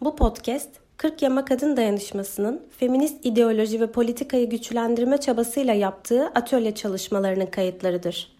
Bu podcast, 40 Yama Kadın Dayanışması'nın feminist ideoloji ve politikayı güçlendirme çabasıyla yaptığı atölye çalışmalarının kayıtlarıdır.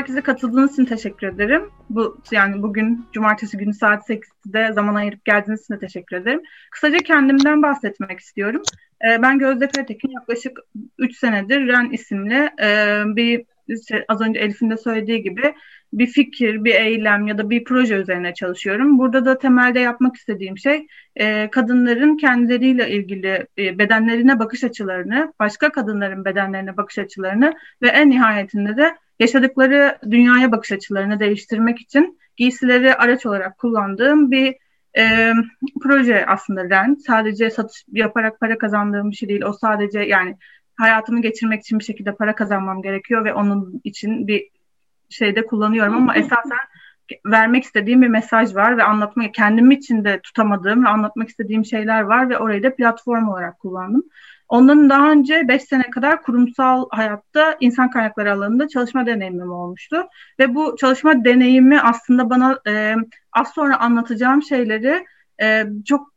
Herkese katıldığınız için teşekkür ederim. Bu yani bugün cumartesi günü saat 8'de zaman ayırıp geldiğiniz için de teşekkür ederim. Kısaca kendimden bahsetmek istiyorum. Ee, ben Gözde Fertekin yaklaşık 3 senedir REN isimli e, bir işte az önce Elif'in de söylediği gibi bir fikir, bir eylem ya da bir proje üzerine çalışıyorum. Burada da temelde yapmak istediğim şey e, kadınların kendileriyle ilgili e, bedenlerine bakış açılarını, başka kadınların bedenlerine bakış açılarını ve en nihayetinde de yaşadıkları dünyaya bakış açılarını değiştirmek için giysileri araç olarak kullandığım bir e, proje aslında REN. Sadece satış yaparak para kazandığım bir şey değil. O sadece yani hayatımı geçirmek için bir şekilde para kazanmam gerekiyor ve onun için bir şeyde kullanıyorum ama esasen vermek istediğim bir mesaj var ve anlatmak kendim için de tutamadığım ve anlatmak istediğim şeyler var ve orayı da platform olarak kullandım. Ondan daha önce 5 sene kadar kurumsal hayatta insan kaynakları alanında çalışma deneyimim olmuştu. Ve bu çalışma deneyimi aslında bana e, az sonra anlatacağım şeyleri e, çok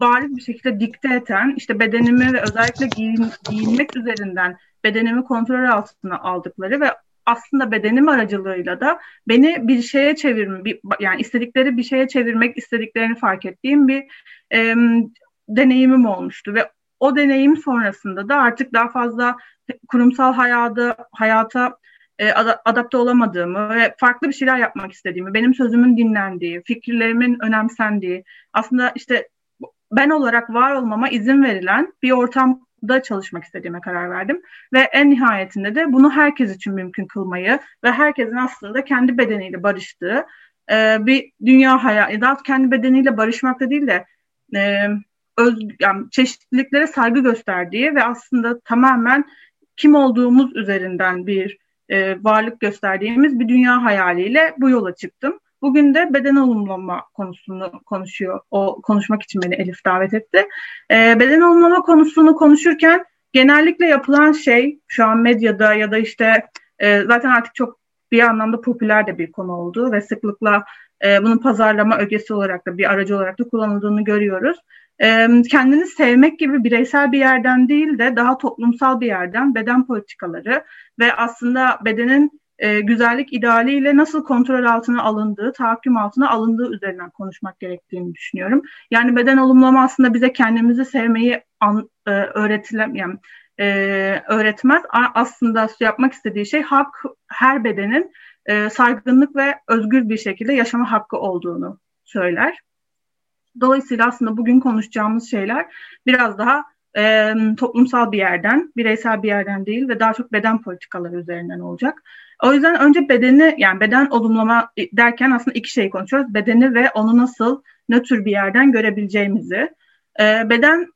bariz bir şekilde dikte eden, işte bedenimi ve özellikle giyin, giyinmek üzerinden bedenimi kontrol altına aldıkları ve aslında bedenim aracılığıyla da beni bir şeye çevirme, bir, yani istedikleri bir şeye çevirmek istediklerini fark ettiğim bir e, deneyimim olmuştu ve o deneyim sonrasında da artık daha fazla kurumsal hayata, hayata e, adapte olamadığımı ve farklı bir şeyler yapmak istediğimi, benim sözümün dinlendiği, fikirlerimin önemsendiği, aslında işte ben olarak var olmama izin verilen bir ortamda çalışmak istediğime karar verdim. Ve en nihayetinde de bunu herkes için mümkün kılmayı ve herkesin aslında kendi bedeniyle barıştığı e, bir dünya hayal, daha kendi bedeniyle barışmakta değil de e, öz, yani çeşitliliklere saygı gösterdiği ve aslında tamamen kim olduğumuz üzerinden bir e, varlık gösterdiğimiz bir dünya hayaliyle bu yola çıktım. Bugün de beden olumlama konusunu konuşuyor. O konuşmak için beni Elif davet etti. E, beden olumlama konusunu konuşurken genellikle yapılan şey şu an medyada ya da işte e, zaten artık çok bir anlamda popüler de bir konu oldu ve sıklıkla e, bunun pazarlama ögesi olarak da bir aracı olarak da kullanıldığını görüyoruz kendini sevmek gibi bireysel bir yerden değil de daha toplumsal bir yerden beden politikaları ve aslında bedenin e, güzellik idealiyle nasıl kontrol altına alındığı, tahakküm altına alındığı üzerinden konuşmak gerektiğini düşünüyorum. Yani beden olumlama aslında bize kendimizi sevmeyi an, e, e, öğretmez. Aslında yapmak istediği şey hak her bedenin e, saygınlık ve özgür bir şekilde yaşama hakkı olduğunu söyler. Dolayısıyla aslında bugün konuşacağımız şeyler biraz daha e, toplumsal bir yerden, bireysel bir yerden değil ve daha çok beden politikaları üzerinden olacak. O yüzden önce bedeni yani beden olumlama derken aslında iki şey konuşuyoruz. Bedeni ve onu nasıl nötr bir yerden görebileceğimizi. E, beden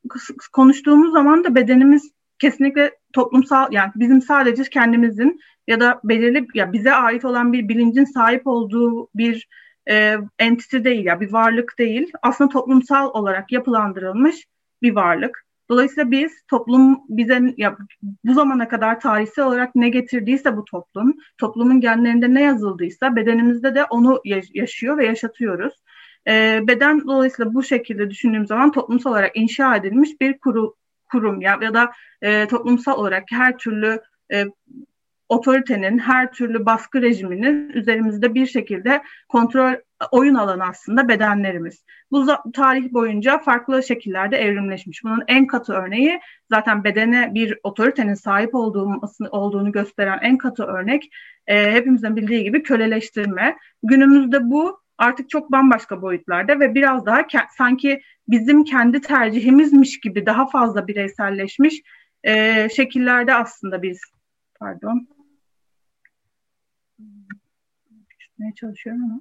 konuştuğumuz zaman da bedenimiz kesinlikle toplumsal yani bizim sadece kendimizin ya da belirli ya bize ait olan bir bilincin sahip olduğu bir e, entite değil ya bir varlık değil. Aslında toplumsal olarak yapılandırılmış bir varlık. Dolayısıyla biz toplum bize ya, bu zamana kadar tarihsel olarak ne getirdiyse bu toplum, toplumun genlerinde ne yazıldıysa bedenimizde de onu yaşıyor ve yaşatıyoruz. E, beden dolayısıyla bu şekilde düşündüğüm zaman toplumsal olarak inşa edilmiş bir kuru, kurum ya, ya da e, toplumsal olarak her türlü e, otoritenin, her türlü baskı rejiminin üzerimizde bir şekilde kontrol oyun alanı aslında bedenlerimiz. Bu tarih boyunca farklı şekillerde evrimleşmiş. Bunun en katı örneği zaten bedene bir otoritenin sahip olduğunu, gösteren en katı örnek e, hepimizin bildiği gibi köleleştirme. Günümüzde bu artık çok bambaşka boyutlarda ve biraz daha sanki bizim kendi tercihimizmiş gibi daha fazla bireyselleşmiş e, şekillerde aslında biz pardon düşünmeye çalışıyorum ama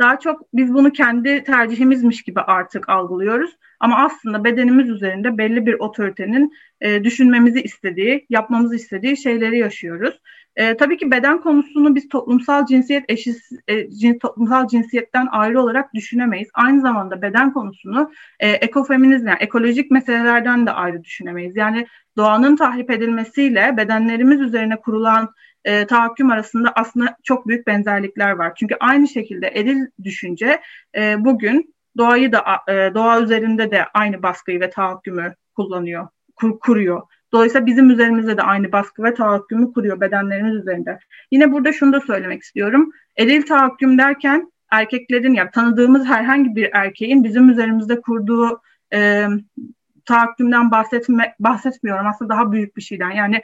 daha çok biz bunu kendi tercihimizmiş gibi artık algılıyoruz. Ama aslında bedenimiz üzerinde belli bir otoritenin e, düşünmemizi istediği, yapmamızı istediği şeyleri yaşıyoruz. E, tabii ki beden konusunu biz toplumsal cinsiyet eşit e, cins, toplumsal cinsiyetten ayrı olarak düşünemeyiz. Aynı zamanda beden konusunu e, ekofeminizm yani ekolojik meselelerden de ayrı düşünemeyiz. Yani doğanın tahrip edilmesiyle bedenlerimiz üzerine kurulan e, tahakküm arasında aslında çok büyük benzerlikler var. Çünkü aynı şekilde eril düşünce e, bugün doğayı da e, doğa üzerinde de aynı baskıyı ve tahakkümü kullanıyor, kur, kuruyor. Dolayısıyla bizim üzerimizde de aynı baskı ve tahakkümü kuruyor bedenlerimiz üzerinde. Yine burada şunu da söylemek istiyorum. Eril tahakküm derken erkeklerin ya tanıdığımız herhangi bir erkeğin bizim üzerimizde kurduğu e, tahakkümden bahsetme, bahsetmiyorum. Aslında daha büyük bir şeyden. Yani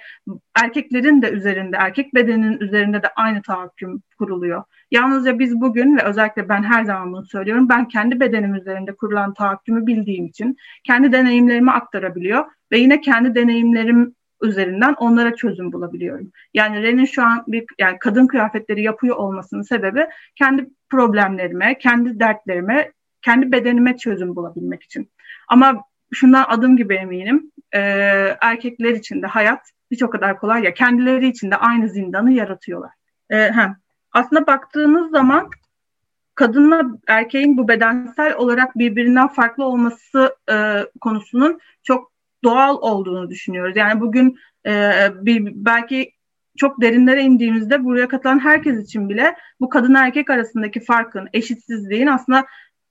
erkeklerin de üzerinde, erkek bedeninin üzerinde de aynı tahakküm kuruluyor. Yalnızca biz bugün ve özellikle ben her zaman bunu söylüyorum. Ben kendi bedenim üzerinde kurulan tahakkümü bildiğim için kendi deneyimlerimi aktarabiliyor ve yine kendi deneyimlerim üzerinden onlara çözüm bulabiliyorum. Yani Ren'in şu an bir yani kadın kıyafetleri yapıyor olmasının sebebi kendi problemlerime, kendi dertlerime, kendi bedenime çözüm bulabilmek için. Ama şundan adım gibi eminim. E, erkekler için de hayat hiç o kadar kolay ya. Kendileri için de aynı zindanı yaratıyorlar. E, hem aslında baktığınız zaman kadınla erkeğin bu bedensel olarak birbirinden farklı olması e, konusunun çok doğal olduğunu düşünüyoruz. Yani bugün e, bir, belki çok derinlere indiğimizde buraya katılan herkes için bile bu kadın erkek arasındaki farkın, eşitsizliğin aslında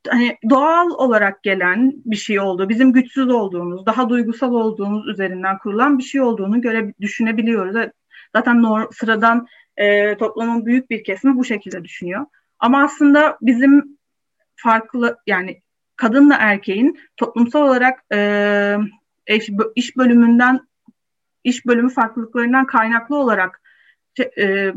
hani doğal olarak gelen bir şey oldu. Bizim güçsüz olduğumuz, daha duygusal olduğumuz üzerinden kurulan bir şey olduğunu göre düşünebiliyoruz. Zaten sıradan e, toplumun büyük bir kesimi bu şekilde düşünüyor. Ama aslında bizim farklı yani kadınla erkeğin toplumsal olarak e, iş bölümünden iş bölümü farklılıklarından kaynaklı olarak e,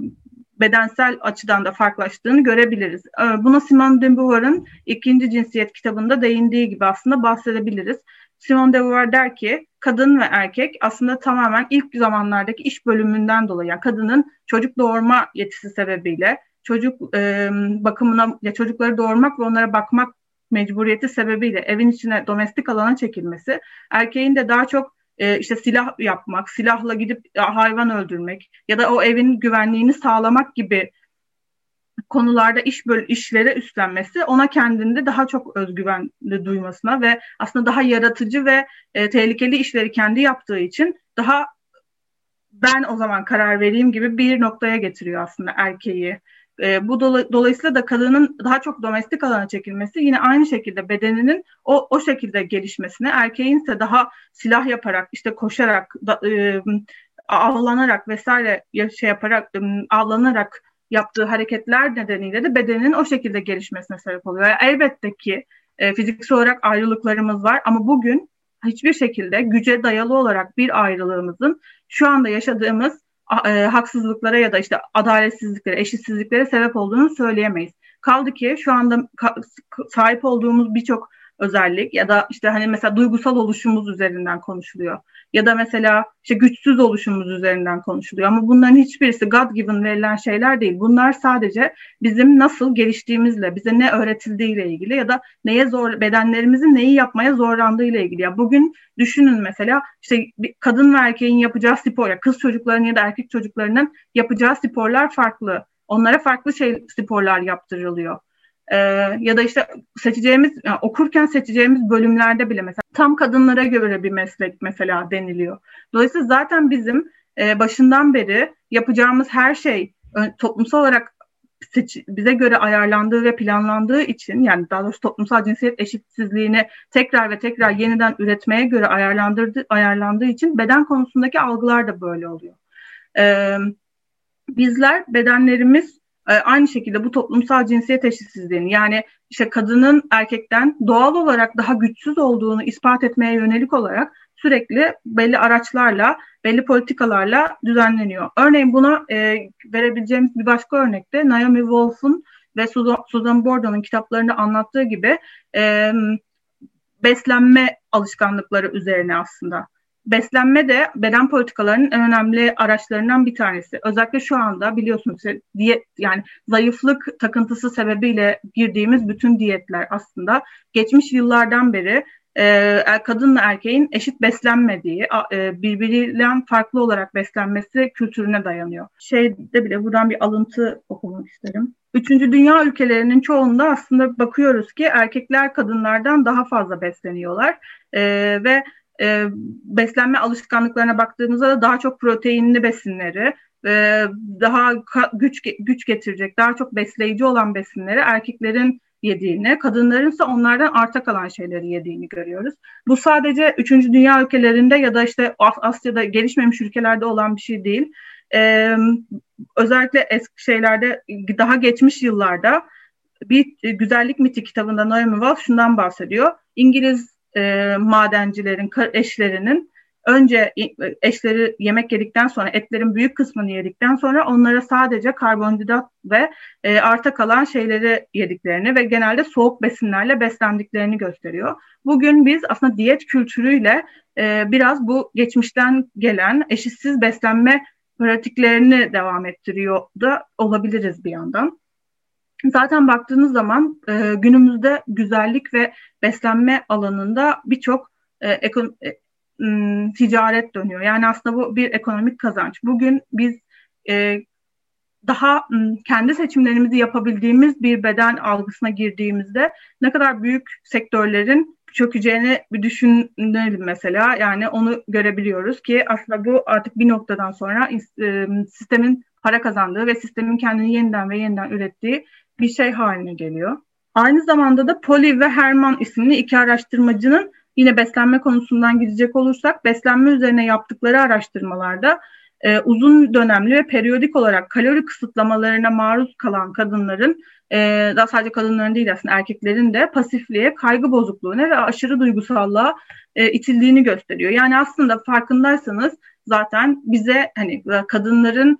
bedensel açıdan da farklılaştığını görebiliriz. Ee, buna Simone de Beauvoir'ın ikinci cinsiyet kitabında değindiği gibi aslında bahsedebiliriz. Simone de Beauvoir der ki kadın ve erkek aslında tamamen ilk zamanlardaki iş bölümünden dolayı yani kadının çocuk doğurma yetisi sebebiyle çocuk e, bakımına ya çocukları doğurmak ve onlara bakmak mecburiyeti sebebiyle evin içine domestik alana çekilmesi erkeğin de daha çok e, işte silah yapmak, silahla gidip hayvan öldürmek ya da o evin güvenliğini sağlamak gibi konularda iş böl işlere üstlenmesi ona kendinde daha çok özgüvenli duymasına ve aslında daha yaratıcı ve e, tehlikeli işleri kendi yaptığı için daha ben o zaman karar vereyim gibi bir noktaya getiriyor aslında erkeği. E, bu dola, dolayısıyla da kadının daha çok domestik alana çekilmesi yine aynı şekilde bedeninin o o şekilde gelişmesine, erkeğin ise daha silah yaparak, işte koşarak, da, e, avlanarak vesaire şey yaparak, e, avlanarak yaptığı hareketler nedeniyle de bedenin o şekilde gelişmesine sebep oluyor. Yani elbette ki e, fiziksel olarak ayrılıklarımız var ama bugün hiçbir şekilde güce dayalı olarak bir ayrılığımızın şu anda yaşadığımız e, haksızlıklara ya da işte adaletsizliklere, eşitsizliklere sebep olduğunu söyleyemeyiz. Kaldı ki şu anda sahip olduğumuz birçok özellik ya da işte hani mesela duygusal oluşumuz üzerinden konuşuluyor. Ya da mesela işte güçsüz oluşumuz üzerinden konuşuluyor. Ama bunların hiçbirisi God given verilen şeyler değil. Bunlar sadece bizim nasıl geliştiğimizle, bize ne öğretildiğiyle ilgili ya da neye zor bedenlerimizin neyi yapmaya zorlandığıyla ilgili. Ya bugün düşünün mesela işte kadın ve erkeğin yapacağı spor ya kız çocuklarının ya da erkek çocuklarının yapacağı sporlar farklı. Onlara farklı şey sporlar yaptırılıyor. Ee, ya da işte seçeceğimiz yani okurken seçeceğimiz bölümlerde bile mesela tam kadınlara göre bir meslek mesela deniliyor. Dolayısıyla zaten bizim e, başından beri yapacağımız her şey toplumsal olarak bize göre ayarlandığı ve planlandığı için yani daha doğrusu toplumsal cinsiyet eşitsizliğini tekrar ve tekrar yeniden üretmeye göre ayarlandırdı, ayarlandığı için beden konusundaki algılar da böyle oluyor. Ee, bizler bedenlerimiz e, aynı şekilde bu toplumsal cinsiyet eşitsizliğini yani işte kadının erkekten doğal olarak daha güçsüz olduğunu ispat etmeye yönelik olarak sürekli belli araçlarla, belli politikalarla düzenleniyor. Örneğin buna e, verebileceğimiz bir başka örnek de Naomi Wolf'un ve Susan Bordo'nun kitaplarında anlattığı gibi e, beslenme alışkanlıkları üzerine aslında beslenme de beden politikalarının en önemli araçlarından bir tanesi. Özellikle şu anda biliyorsunuz diyet yani zayıflık takıntısı sebebiyle girdiğimiz bütün diyetler aslında geçmiş yıllardan beri e, kadınla erkeğin eşit beslenmediği, e, birbirinden farklı olarak beslenmesi kültürüne dayanıyor. Şeyde bile buradan bir alıntı okumak isterim. Üçüncü dünya ülkelerinin çoğunda aslında bakıyoruz ki erkekler kadınlardan daha fazla besleniyorlar e, ve e, beslenme alışkanlıklarına baktığımızda da daha çok proteinli besinleri, e, daha güç güç getirecek, daha çok besleyici olan besinleri erkeklerin yediğini, kadınların ise onlardan arta kalan şeyleri yediğini görüyoruz. Bu sadece 3. dünya ülkelerinde ya da işte Asya'da gelişmemiş ülkelerde olan bir şey değil. Ee, özellikle eski şeylerde daha geçmiş yıllarda bir güzellik miti kitabında Naomi Wolf şundan bahsediyor. İngiliz e, madencilerin eşlerinin önce eşleri yemek yedikten sonra etlerin büyük kısmını yedikten sonra onlara sadece karbonhidrat ve e, arta kalan şeyleri yediklerini ve genelde soğuk besinlerle beslendiklerini gösteriyor. Bugün biz aslında diyet kültürüyle e, biraz bu geçmişten gelen eşitsiz beslenme pratiklerini devam ettiriyor da olabiliriz bir yandan. Zaten baktığınız zaman e, günümüzde güzellik ve beslenme alanında birçok e, ekon, e, ticaret dönüyor. Yani aslında bu bir ekonomik kazanç. Bugün biz e, daha kendi seçimlerimizi yapabildiğimiz bir beden algısına girdiğimizde ne kadar büyük sektörlerin çökeceğini bir düşünelim mesela. Yani onu görebiliyoruz ki aslında bu artık bir noktadan sonra sistemin para kazandığı ve sistemin kendini yeniden ve yeniden ürettiği bir şey haline geliyor. Aynı zamanda da Polly ve Herman isimli iki araştırmacının yine beslenme konusundan gidecek olursak beslenme üzerine yaptıkları araştırmalarda e, uzun dönemli ve periyodik olarak kalori kısıtlamalarına maruz kalan kadınların e, daha sadece kadınların değil aslında erkeklerin de pasifliğe, kaygı bozukluğuna ve aşırı duygusallığa e, itildiğini gösteriyor. Yani aslında farkındaysanız zaten bize hani kadınların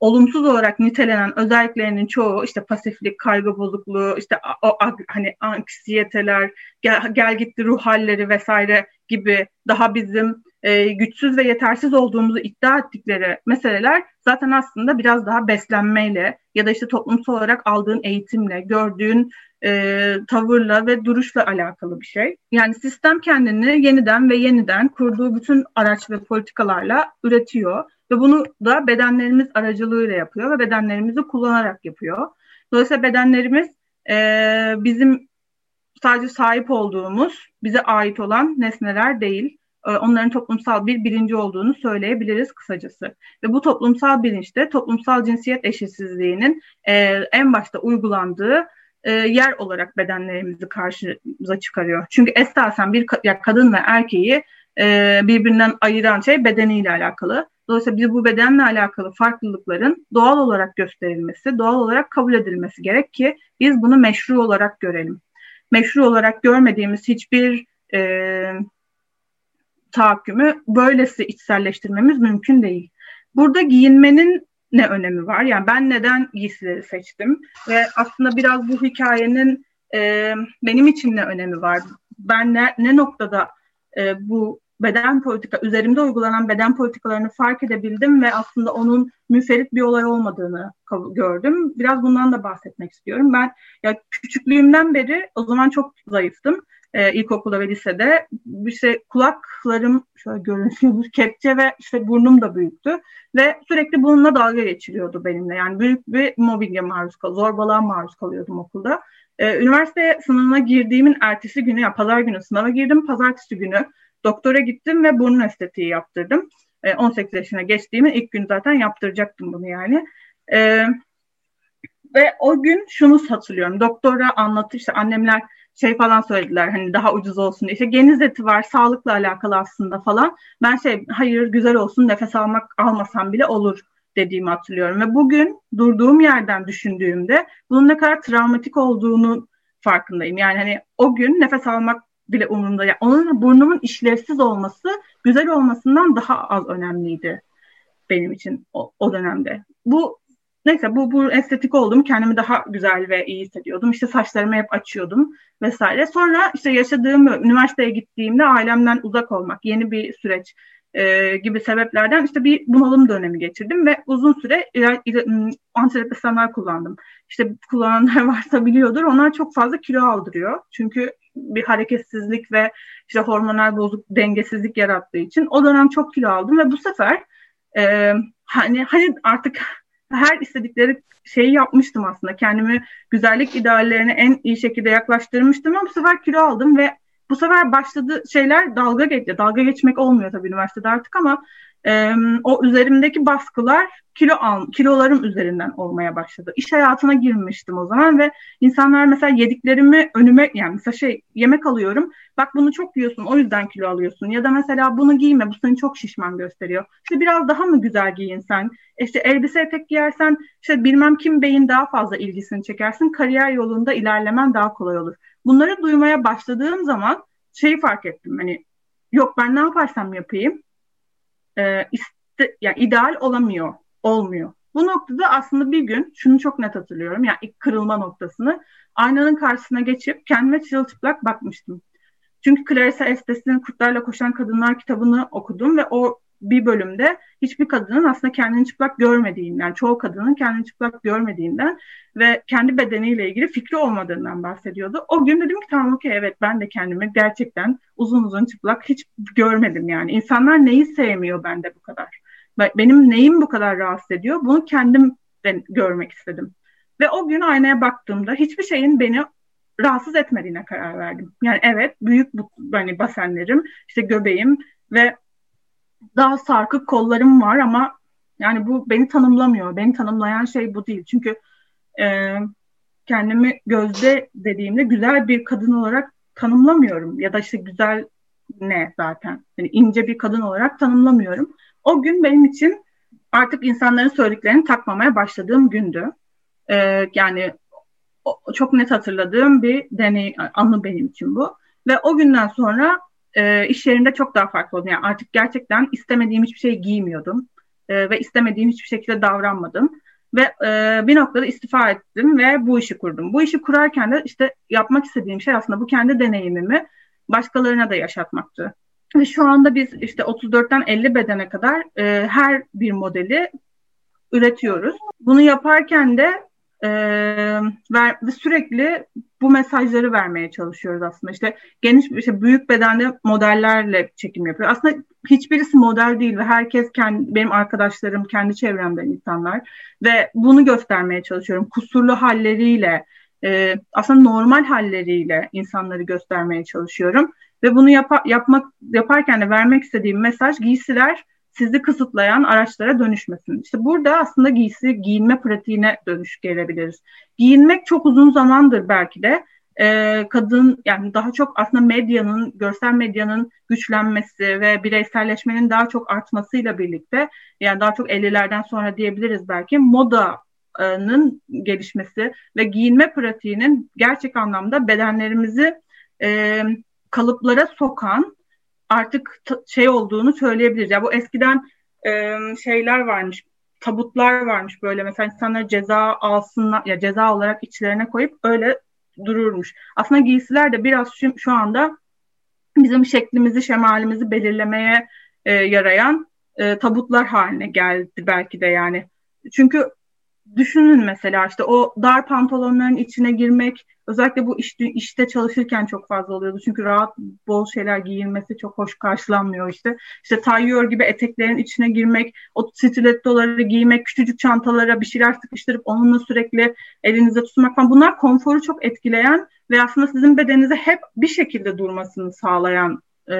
olumsuz olarak nitelenen özelliklerinin çoğu işte pasiflik, kaygı bozukluğu, işte o hani anksiyeteler, gel, gel gitti ruh halleri vesaire gibi daha bizim e, güçsüz ve yetersiz olduğumuzu iddia ettikleri meseleler zaten aslında biraz daha beslenmeyle ya da işte toplumsal olarak aldığın eğitimle, gördüğün e, tavırla ve duruşla alakalı bir şey. Yani sistem kendini yeniden ve yeniden kurduğu bütün araç ve politikalarla üretiyor ve bunu da bedenlerimiz aracılığıyla yapıyor ve bedenlerimizi kullanarak yapıyor. Dolayısıyla bedenlerimiz e, bizim sadece sahip olduğumuz, bize ait olan nesneler değil. E, onların toplumsal bir bilinci olduğunu söyleyebiliriz kısacası. Ve bu toplumsal bilinçte toplumsal cinsiyet eşitsizliğinin e, en başta uygulandığı e, yer olarak bedenlerimizi karşımıza çıkarıyor. Çünkü esasen bir ya kadın ve erkeği e, birbirinden ayıran şey bedeniyle alakalı. Dolayısıyla biz bu bedenle alakalı farklılıkların doğal olarak gösterilmesi, doğal olarak kabul edilmesi gerek ki biz bunu meşru olarak görelim. Meşru olarak görmediğimiz hiçbir e, tahakkümü böylesi içselleştirmemiz mümkün değil. Burada giyinmenin ne önemi var? Yani ben neden giysileri seçtim? Ve aslında biraz bu hikayenin e, benim için ne önemi var? Ben ne, ne noktada e, bu beden politika, üzerimde uygulanan beden politikalarını fark edebildim ve aslında onun müferit bir olay olmadığını gördüm. Biraz bundan da bahsetmek istiyorum. Ben ya küçüklüğümden beri o zaman çok zayıftım. Ee, ilkokulda ve lisede işte kulaklarım şöyle görünüyor kepçe ve işte burnum da büyüktü ve sürekli bununla dalga geçiliyordu benimle. Yani büyük bir mobbinge maruz kal, zorbalığa maruz kalıyordum okulda. Ee, üniversite sınavına girdiğimin ertesi günü ya pazar günü sınava girdim. Pazartesi günü Doktora gittim ve burun estetiği yaptırdım. E, 18 yaşına geçtiğimin ilk gün zaten yaptıracaktım bunu yani. E, ve o gün şunu hatırlıyorum. Doktora anlattı işte annemler şey falan söylediler hani daha ucuz olsun diye. İşte geniz eti var sağlıkla alakalı aslında falan. Ben şey hayır güzel olsun nefes almak almasam bile olur dediğimi hatırlıyorum. Ve bugün durduğum yerden düşündüğümde bunun ne kadar travmatik olduğunu farkındayım. Yani hani o gün nefes almak bile umurumda. Yani onun burnumun işlevsiz olması güzel olmasından daha az önemliydi benim için o, o dönemde. Bu neyse bu bu estetik oldum. Kendimi daha güzel ve iyi hissediyordum. İşte saçlarımı hep açıyordum vesaire. Sonra işte yaşadığım üniversiteye gittiğimde ailemden uzak olmak, yeni bir süreç. E, gibi sebeplerden işte bir bunalım dönemi geçirdim ve uzun süre antidepresanlar kullandım. İşte kullananlar varsa biliyordur onlar çok fazla kilo aldırıyor. Çünkü bir hareketsizlik ve işte hormonal bozuk dengesizlik yarattığı için o dönem çok kilo aldım ve bu sefer e, hani hani artık her istedikleri şeyi yapmıştım aslında. Kendimi güzellik ideallerine en iyi şekilde yaklaştırmıştım ama bu sefer kilo aldım ve bu sefer başladı şeyler dalga geçti. Dalga geçmek olmuyor tabii üniversitede artık ama e, o üzerimdeki baskılar kilo al, kilolarım üzerinden olmaya başladı. İş hayatına girmiştim o zaman ve insanlar mesela yediklerimi önüme yani mesela şey yemek alıyorum. Bak bunu çok yiyorsun o yüzden kilo alıyorsun. Ya da mesela bunu giyme bu seni çok şişman gösteriyor. İşte biraz daha mı güzel giyinsen? İşte elbise etek giyersen işte bilmem kim beyin daha fazla ilgisini çekersin. Kariyer yolunda ilerlemen daha kolay olur. Bunları duymaya başladığım zaman şeyi fark ettim. Hani yok ben ne yaparsam yapayım e, iste, yani ideal olamıyor, olmuyor. Bu noktada aslında bir gün şunu çok net hatırlıyorum. Yani ilk kırılma noktasını aynanın karşısına geçip kendime çırılçıplak bakmıştım. Çünkü Clarissa Estes'in Kurtlarla Koşan Kadınlar kitabını okudum ve o bir bölümde hiçbir kadının aslında kendini çıplak görmediğinden, çoğu kadının kendini çıplak görmediğinden ve kendi bedeniyle ilgili fikri olmadığından bahsediyordu. O gün dedim ki tamam okey evet ben de kendimi gerçekten uzun uzun çıplak hiç görmedim yani. İnsanlar neyi sevmiyor bende bu kadar? Benim neyim bu kadar rahatsız ediyor? Bunu kendim görmek istedim. Ve o gün aynaya baktığımda hiçbir şeyin beni rahatsız etmediğine karar verdim. Yani evet büyük hani basenlerim, işte göbeğim ve daha sarkık kollarım var ama yani bu beni tanımlamıyor. Beni tanımlayan şey bu değil. Çünkü e, kendimi gözde dediğimde güzel bir kadın olarak tanımlamıyorum. Ya da işte güzel ne zaten. Yani ince bir kadın olarak tanımlamıyorum. O gün benim için artık insanların söylediklerini takmamaya başladığım gündü. E, yani o, çok net hatırladığım bir deney anı benim için bu. Ve o günden sonra e, iş yerinde çok daha farklı oldu. Yani artık gerçekten istemediğim hiçbir şey giymiyordum e, ve istemediğim hiçbir şekilde davranmadım. Ve e, bir noktada istifa ettim ve bu işi kurdum. Bu işi kurarken de işte yapmak istediğim şey aslında bu kendi deneyimimi başkalarına da yaşatmaktı. Ve şu anda biz işte 34'ten 50 bedene kadar e, her bir modeli üretiyoruz. Bunu yaparken de e, ver, ve sürekli bu mesajları vermeye çalışıyoruz aslında. İşte geniş işte büyük bedende modellerle çekim yapıyor. Aslında hiçbirisi model değil ve herkes kendi benim arkadaşlarım, kendi çevremden insanlar ve bunu göstermeye çalışıyorum. Kusurlu halleriyle e, aslında normal halleriyle insanları göstermeye çalışıyorum ve bunu yap yapmak yaparken de vermek istediğim mesaj giysiler sizi kısıtlayan araçlara dönüşmesin. İşte burada aslında giysi giyinme pratiğine dönüş gelebiliriz. Giyinmek çok uzun zamandır belki de e, kadın yani daha çok aslında medyanın, görsel medyanın güçlenmesi ve bireyselleşmenin daha çok artmasıyla birlikte yani daha çok 50'lerden sonra diyebiliriz belki modanın gelişmesi ve giyinme pratiğinin gerçek anlamda bedenlerimizi e, kalıplara sokan artık şey olduğunu söyleyebiliriz. Ya bu eskiden e, şeyler varmış, tabutlar varmış böyle mesela insanlar ceza alsınlar ya ceza olarak içlerine koyup öyle dururmuş. Aslında giysiler de biraz şu, şu anda bizim şeklimizi, şemalimizi belirlemeye e, yarayan e, tabutlar haline geldi belki de yani. Çünkü düşünün mesela işte o dar pantolonların içine girmek özellikle bu işte, işte çalışırken çok fazla oluyordu. Çünkü rahat bol şeyler giyilmesi çok hoş karşılanmıyor işte. İşte tayyör gibi eteklerin içine girmek, o stilettoları giymek, küçücük çantalara bir şeyler sıkıştırıp onunla sürekli elinizde tutmak falan. Bunlar konforu çok etkileyen ve aslında sizin bedeninize hep bir şekilde durmasını sağlayan e,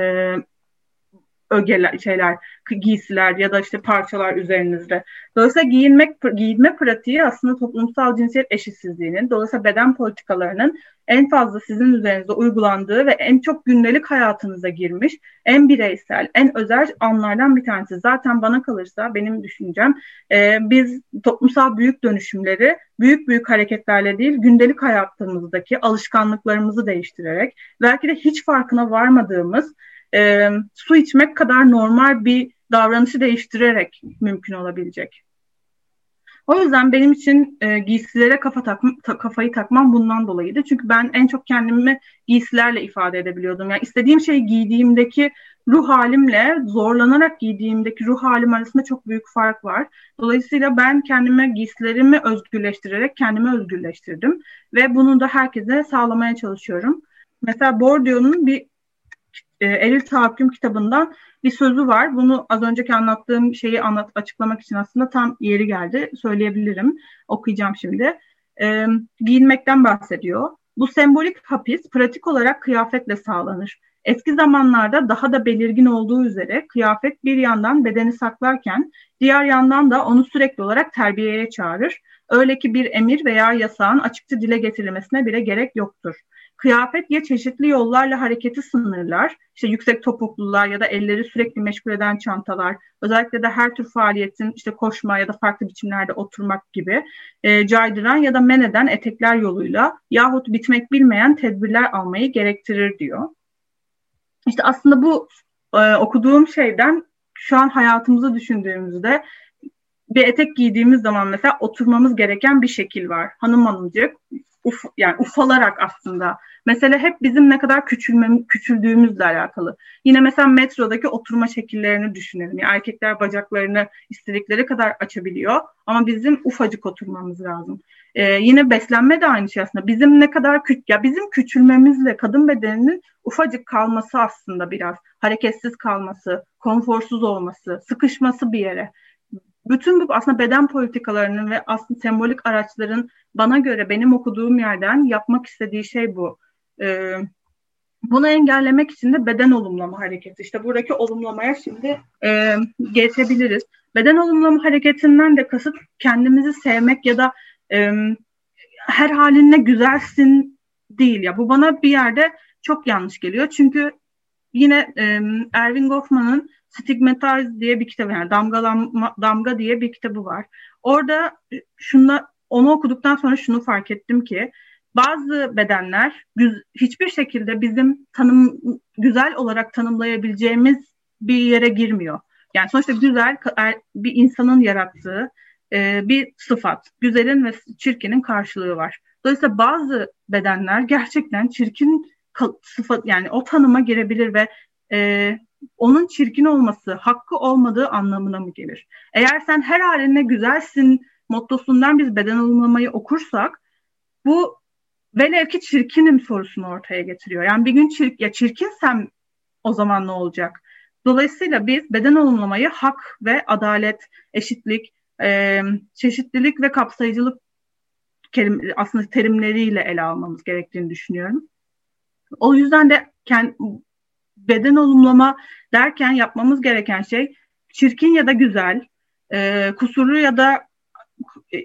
ögeler, şeyler, giysiler ya da işte parçalar üzerinizde. Dolayısıyla giyinmek, giyinme pratiği aslında toplumsal cinsiyet eşitsizliğinin, dolayısıyla beden politikalarının en fazla sizin üzerinizde uygulandığı ve en çok gündelik hayatınıza girmiş, en bireysel, en özel anlardan bir tanesi. Zaten bana kalırsa benim düşüncem e, biz toplumsal büyük dönüşümleri büyük büyük hareketlerle değil, gündelik hayatımızdaki alışkanlıklarımızı değiştirerek, belki de hiç farkına varmadığımız e, su içmek kadar normal bir davranışı değiştirerek mümkün olabilecek. O yüzden benim için e, giysilere kafa takma, ta, kafayı takmam bundan dolayıydı. Çünkü ben en çok kendimi giysilerle ifade edebiliyordum. Yani istediğim şeyi giydiğimdeki ruh halimle zorlanarak giydiğimdeki ruh halim arasında çok büyük fark var. Dolayısıyla ben kendime giysilerimi özgürleştirerek kendimi özgürleştirdim ve bunu da herkese sağlamaya çalışıyorum. Mesela Bourdieu'nun bir e, Eril Tahakküm kitabından bir sözü var. Bunu az önceki anlattığım şeyi anlat açıklamak için aslında tam yeri geldi. Söyleyebilirim. Okuyacağım şimdi. E, giyinmekten bahsediyor. Bu sembolik hapis pratik olarak kıyafetle sağlanır. Eski zamanlarda daha da belirgin olduğu üzere kıyafet bir yandan bedeni saklarken diğer yandan da onu sürekli olarak terbiyeye çağırır. Öyle ki bir emir veya yasağın açıkça dile getirilmesine bile gerek yoktur. Kıyafet ya çeşitli yollarla hareketi sınırlar, işte yüksek topuklular ya da elleri sürekli meşgul eden çantalar, özellikle de her tür faaliyetin işte koşma ya da farklı biçimlerde oturmak gibi e, caydıran ya da men eden etekler yoluyla yahut bitmek bilmeyen tedbirler almayı gerektirir diyor. İşte aslında bu e, okuduğum şeyden şu an hayatımızı düşündüğümüzde bir etek giydiğimiz zaman mesela oturmamız gereken bir şekil var. Hanım hanımcık uf, yani ufalarak aslında. Mesela hep bizim ne kadar küçülme, küçüldüğümüzle alakalı. Yine mesela metrodaki oturma şekillerini düşünelim. Yani erkekler bacaklarını istedikleri kadar açabiliyor ama bizim ufacık oturmamız lazım. Ee, yine beslenme de aynı şey aslında. Bizim ne kadar küçük ya bizim küçülmemizle kadın bedeninin ufacık kalması aslında biraz hareketsiz kalması, konforsuz olması, sıkışması bir yere bütün bu aslında beden politikalarının ve aslında sembolik araçların bana göre benim okuduğum yerden yapmak istediği şey bu. Ee, bunu engellemek için de beden olumlama hareketi. İşte buradaki olumlamaya şimdi e, geçebiliriz. Beden olumlama hareketinden de kasıt kendimizi sevmek ya da e, her halinle güzelsin değil ya. Bu bana bir yerde çok yanlış geliyor. Çünkü yine e, Erving Goffman'ın Stigmatize diye bir kitabı yani damgalanma, damga diye bir kitabı var. Orada şunda onu okuduktan sonra şunu fark ettim ki bazı bedenler hiçbir şekilde bizim tanım güzel olarak tanımlayabileceğimiz bir yere girmiyor. Yani sonuçta güzel er, bir insanın yarattığı e, bir sıfat. Güzelin ve çirkinin karşılığı var. Dolayısıyla bazı bedenler gerçekten çirkin sıfat yani o tanıma girebilir ve e, onun çirkin olması, hakkı olmadığı anlamına mı gelir? Eğer sen her haline güzelsin mottosundan biz beden olumlamayı okursak bu velev ki çirkinim sorusunu ortaya getiriyor. Yani bir gün çirk, ya çirkinsem o zaman ne olacak? Dolayısıyla biz beden olumlamayı hak ve adalet, eşitlik, e, çeşitlilik ve kapsayıcılık kelim, aslında terimleriyle ele almamız gerektiğini düşünüyorum. O yüzden de kend, beden olumlama derken yapmamız gereken şey çirkin ya da güzel, e, kusurlu ya da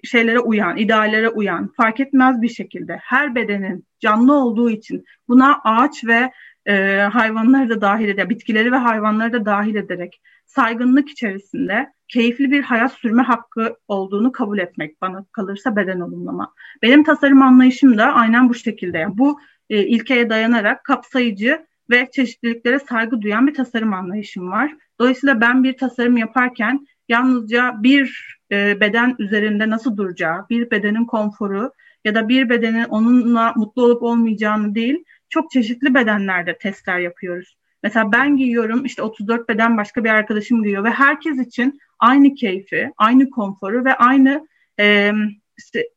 şeylere uyan, ideallere uyan, fark etmez bir şekilde her bedenin canlı olduğu için buna ağaç ve e, hayvanları da dahil ederek, bitkileri ve hayvanları da dahil ederek saygınlık içerisinde keyifli bir hayat sürme hakkı olduğunu kabul etmek bana kalırsa beden olumlama. Benim tasarım anlayışım da aynen bu şekilde. Yani bu e, ilkeye dayanarak kapsayıcı ve çeşitliliklere saygı duyan bir tasarım anlayışım var. Dolayısıyla ben bir tasarım yaparken yalnızca bir e, beden üzerinde nasıl duracağı, bir bedenin konforu ya da bir bedenin onunla mutlu olup olmayacağını değil, çok çeşitli bedenlerde testler yapıyoruz. Mesela ben giyiyorum, işte 34 beden başka bir arkadaşım giyiyor ve herkes için aynı keyfi, aynı konforu ve aynı e,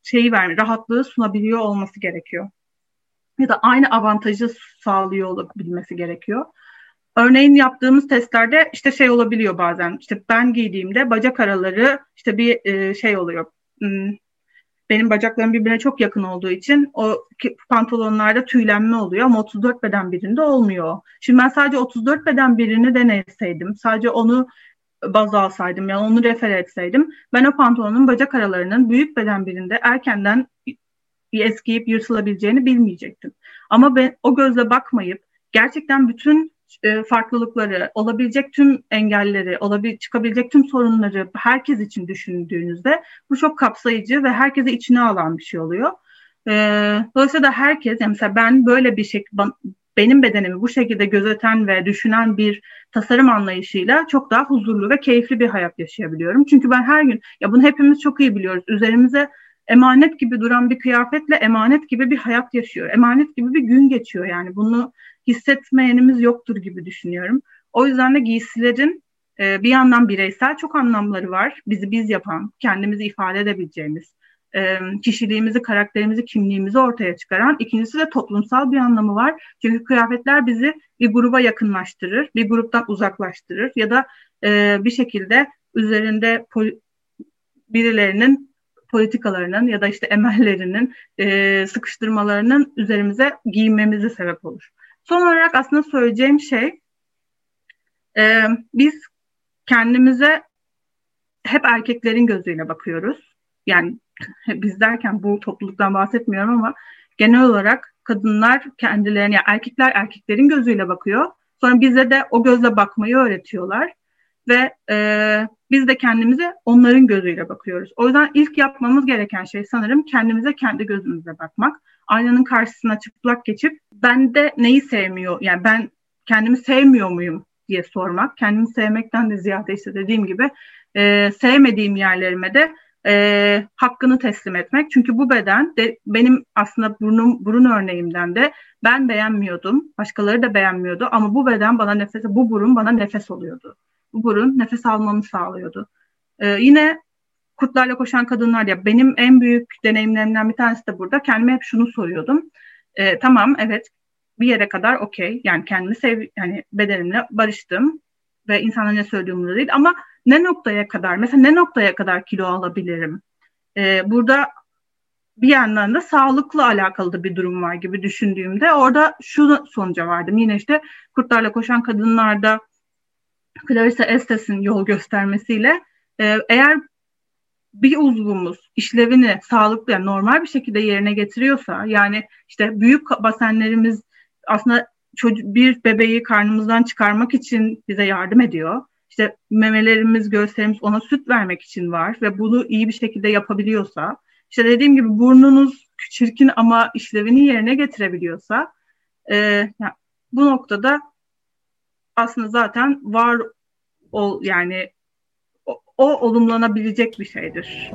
şeyi verme, rahatlığı sunabiliyor olması gerekiyor ya da aynı avantajı sağlıyor olabilmesi gerekiyor. Örneğin yaptığımız testlerde işte şey olabiliyor bazen. İşte ben giydiğimde bacak araları işte bir e, şey oluyor. Hmm, benim bacaklarım birbirine çok yakın olduğu için o pantolonlarda tüylenme oluyor ama 34 beden birinde olmuyor. Şimdi ben sadece 34 beden birini deneseydim, sadece onu baz alsaydım yani onu refer etseydim ben o pantolonun bacak aralarının büyük beden birinde erkenden eskiyip yırtılabileceğini bilmeyecektim. Ama ben o gözle bakmayıp gerçekten bütün e, farklılıkları, olabilecek tüm engelleri, olabil çıkabilecek tüm sorunları herkes için düşündüğünüzde bu çok kapsayıcı ve herkese içine alan bir şey oluyor. E, dolayısıyla da herkes, yani mesela ben böyle bir şey, benim bedenimi bu şekilde gözeten ve düşünen bir tasarım anlayışıyla çok daha huzurlu ve keyifli bir hayat yaşayabiliyorum. Çünkü ben her gün ya bunu hepimiz çok iyi biliyoruz. Üzerimize emanet gibi duran bir kıyafetle emanet gibi bir hayat yaşıyor. Emanet gibi bir gün geçiyor yani. Bunu hissetmeyenimiz yoktur gibi düşünüyorum. O yüzden de giysilerin e, bir yandan bireysel çok anlamları var. Bizi biz yapan, kendimizi ifade edebileceğimiz, e, kişiliğimizi, karakterimizi, kimliğimizi ortaya çıkaran. İkincisi de toplumsal bir anlamı var. Çünkü kıyafetler bizi bir gruba yakınlaştırır, bir gruptan uzaklaştırır ya da e, bir şekilde üzerinde birilerinin politikalarının ya da işte emellerinin e, sıkıştırmalarının üzerimize giyinmemize sebep olur. Son olarak aslında söyleyeceğim şey e, biz kendimize hep erkeklerin gözüyle bakıyoruz. Yani biz derken bu topluluktan bahsetmiyorum ama genel olarak kadınlar kendilerine, yani erkekler erkeklerin gözüyle bakıyor. Sonra bize de o gözle bakmayı öğretiyorlar ve e, biz de kendimize onların gözüyle bakıyoruz. O yüzden ilk yapmamız gereken şey sanırım kendimize kendi gözümüzle bakmak. Aynanın karşısına çıplak geçip ben de neyi sevmiyor, yani ben kendimi sevmiyor muyum diye sormak. Kendimi sevmekten de ziyade işte dediğim gibi e, sevmediğim yerlerime de e, hakkını teslim etmek. Çünkü bu beden de benim aslında burnum, burun örneğimden de ben beğenmiyordum. Başkaları da beğenmiyordu ama bu beden bana nefes, bu burun bana nefes oluyordu. Bu burun nefes almamı sağlıyordu. E, yine kurtlarla koşan kadınlar ya benim en büyük deneyimlerimden bir tanesi de burada. Kendime hep şunu soruyordum. E, tamam evet bir yere kadar okey. Yani kendimi sev yani bedenimle barıştım ve insanlara ne söylediğim değil ama ne noktaya kadar mesela ne noktaya kadar kilo alabilirim? Ee, burada bir yandan da sağlıklı alakalı da bir durum var gibi düşündüğümde orada şu sonuca vardım. Yine işte kurtlarla koşan kadınlarda Clarissa Estes'in yol göstermesiyle e, eğer bir uzvumuz işlevini sağlıklı yani normal bir şekilde yerine getiriyorsa yani işte büyük basenlerimiz aslında çocuk, bir bebeği karnımızdan çıkarmak için bize yardım ediyor. İşte memelerimiz, göğüslerimiz ona süt vermek için var ve bunu iyi bir şekilde yapabiliyorsa, işte dediğim gibi burnunuz çirkin ama işlevini yerine getirebiliyorsa, e, yani bu noktada aslında zaten var ol yani o, o olumlanabilecek bir şeydir.